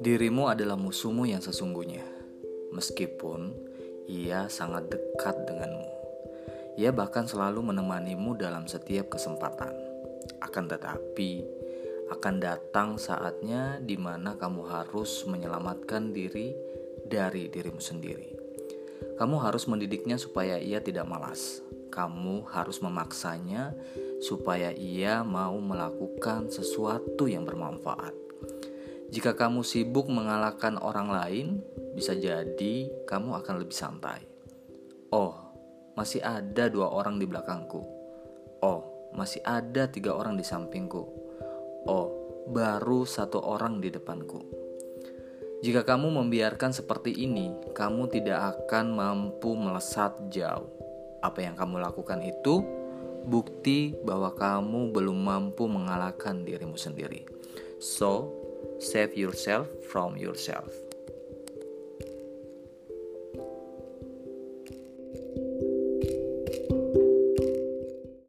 Dirimu adalah musuhmu yang sesungguhnya, meskipun ia sangat dekat denganmu. Ia bahkan selalu menemanimu dalam setiap kesempatan. Akan tetapi, akan datang saatnya di mana kamu harus menyelamatkan diri dari dirimu sendiri. Kamu harus mendidiknya supaya ia tidak malas. Kamu harus memaksanya supaya ia mau melakukan sesuatu yang bermanfaat jika kamu sibuk mengalahkan orang lain, bisa jadi kamu akan lebih santai. Oh, masih ada dua orang di belakangku. Oh, masih ada tiga orang di sampingku. Oh, baru satu orang di depanku. Jika kamu membiarkan seperti ini, kamu tidak akan mampu melesat jauh. Apa yang kamu lakukan itu bukti bahwa kamu belum mampu mengalahkan dirimu sendiri. So, save yourself from yourself.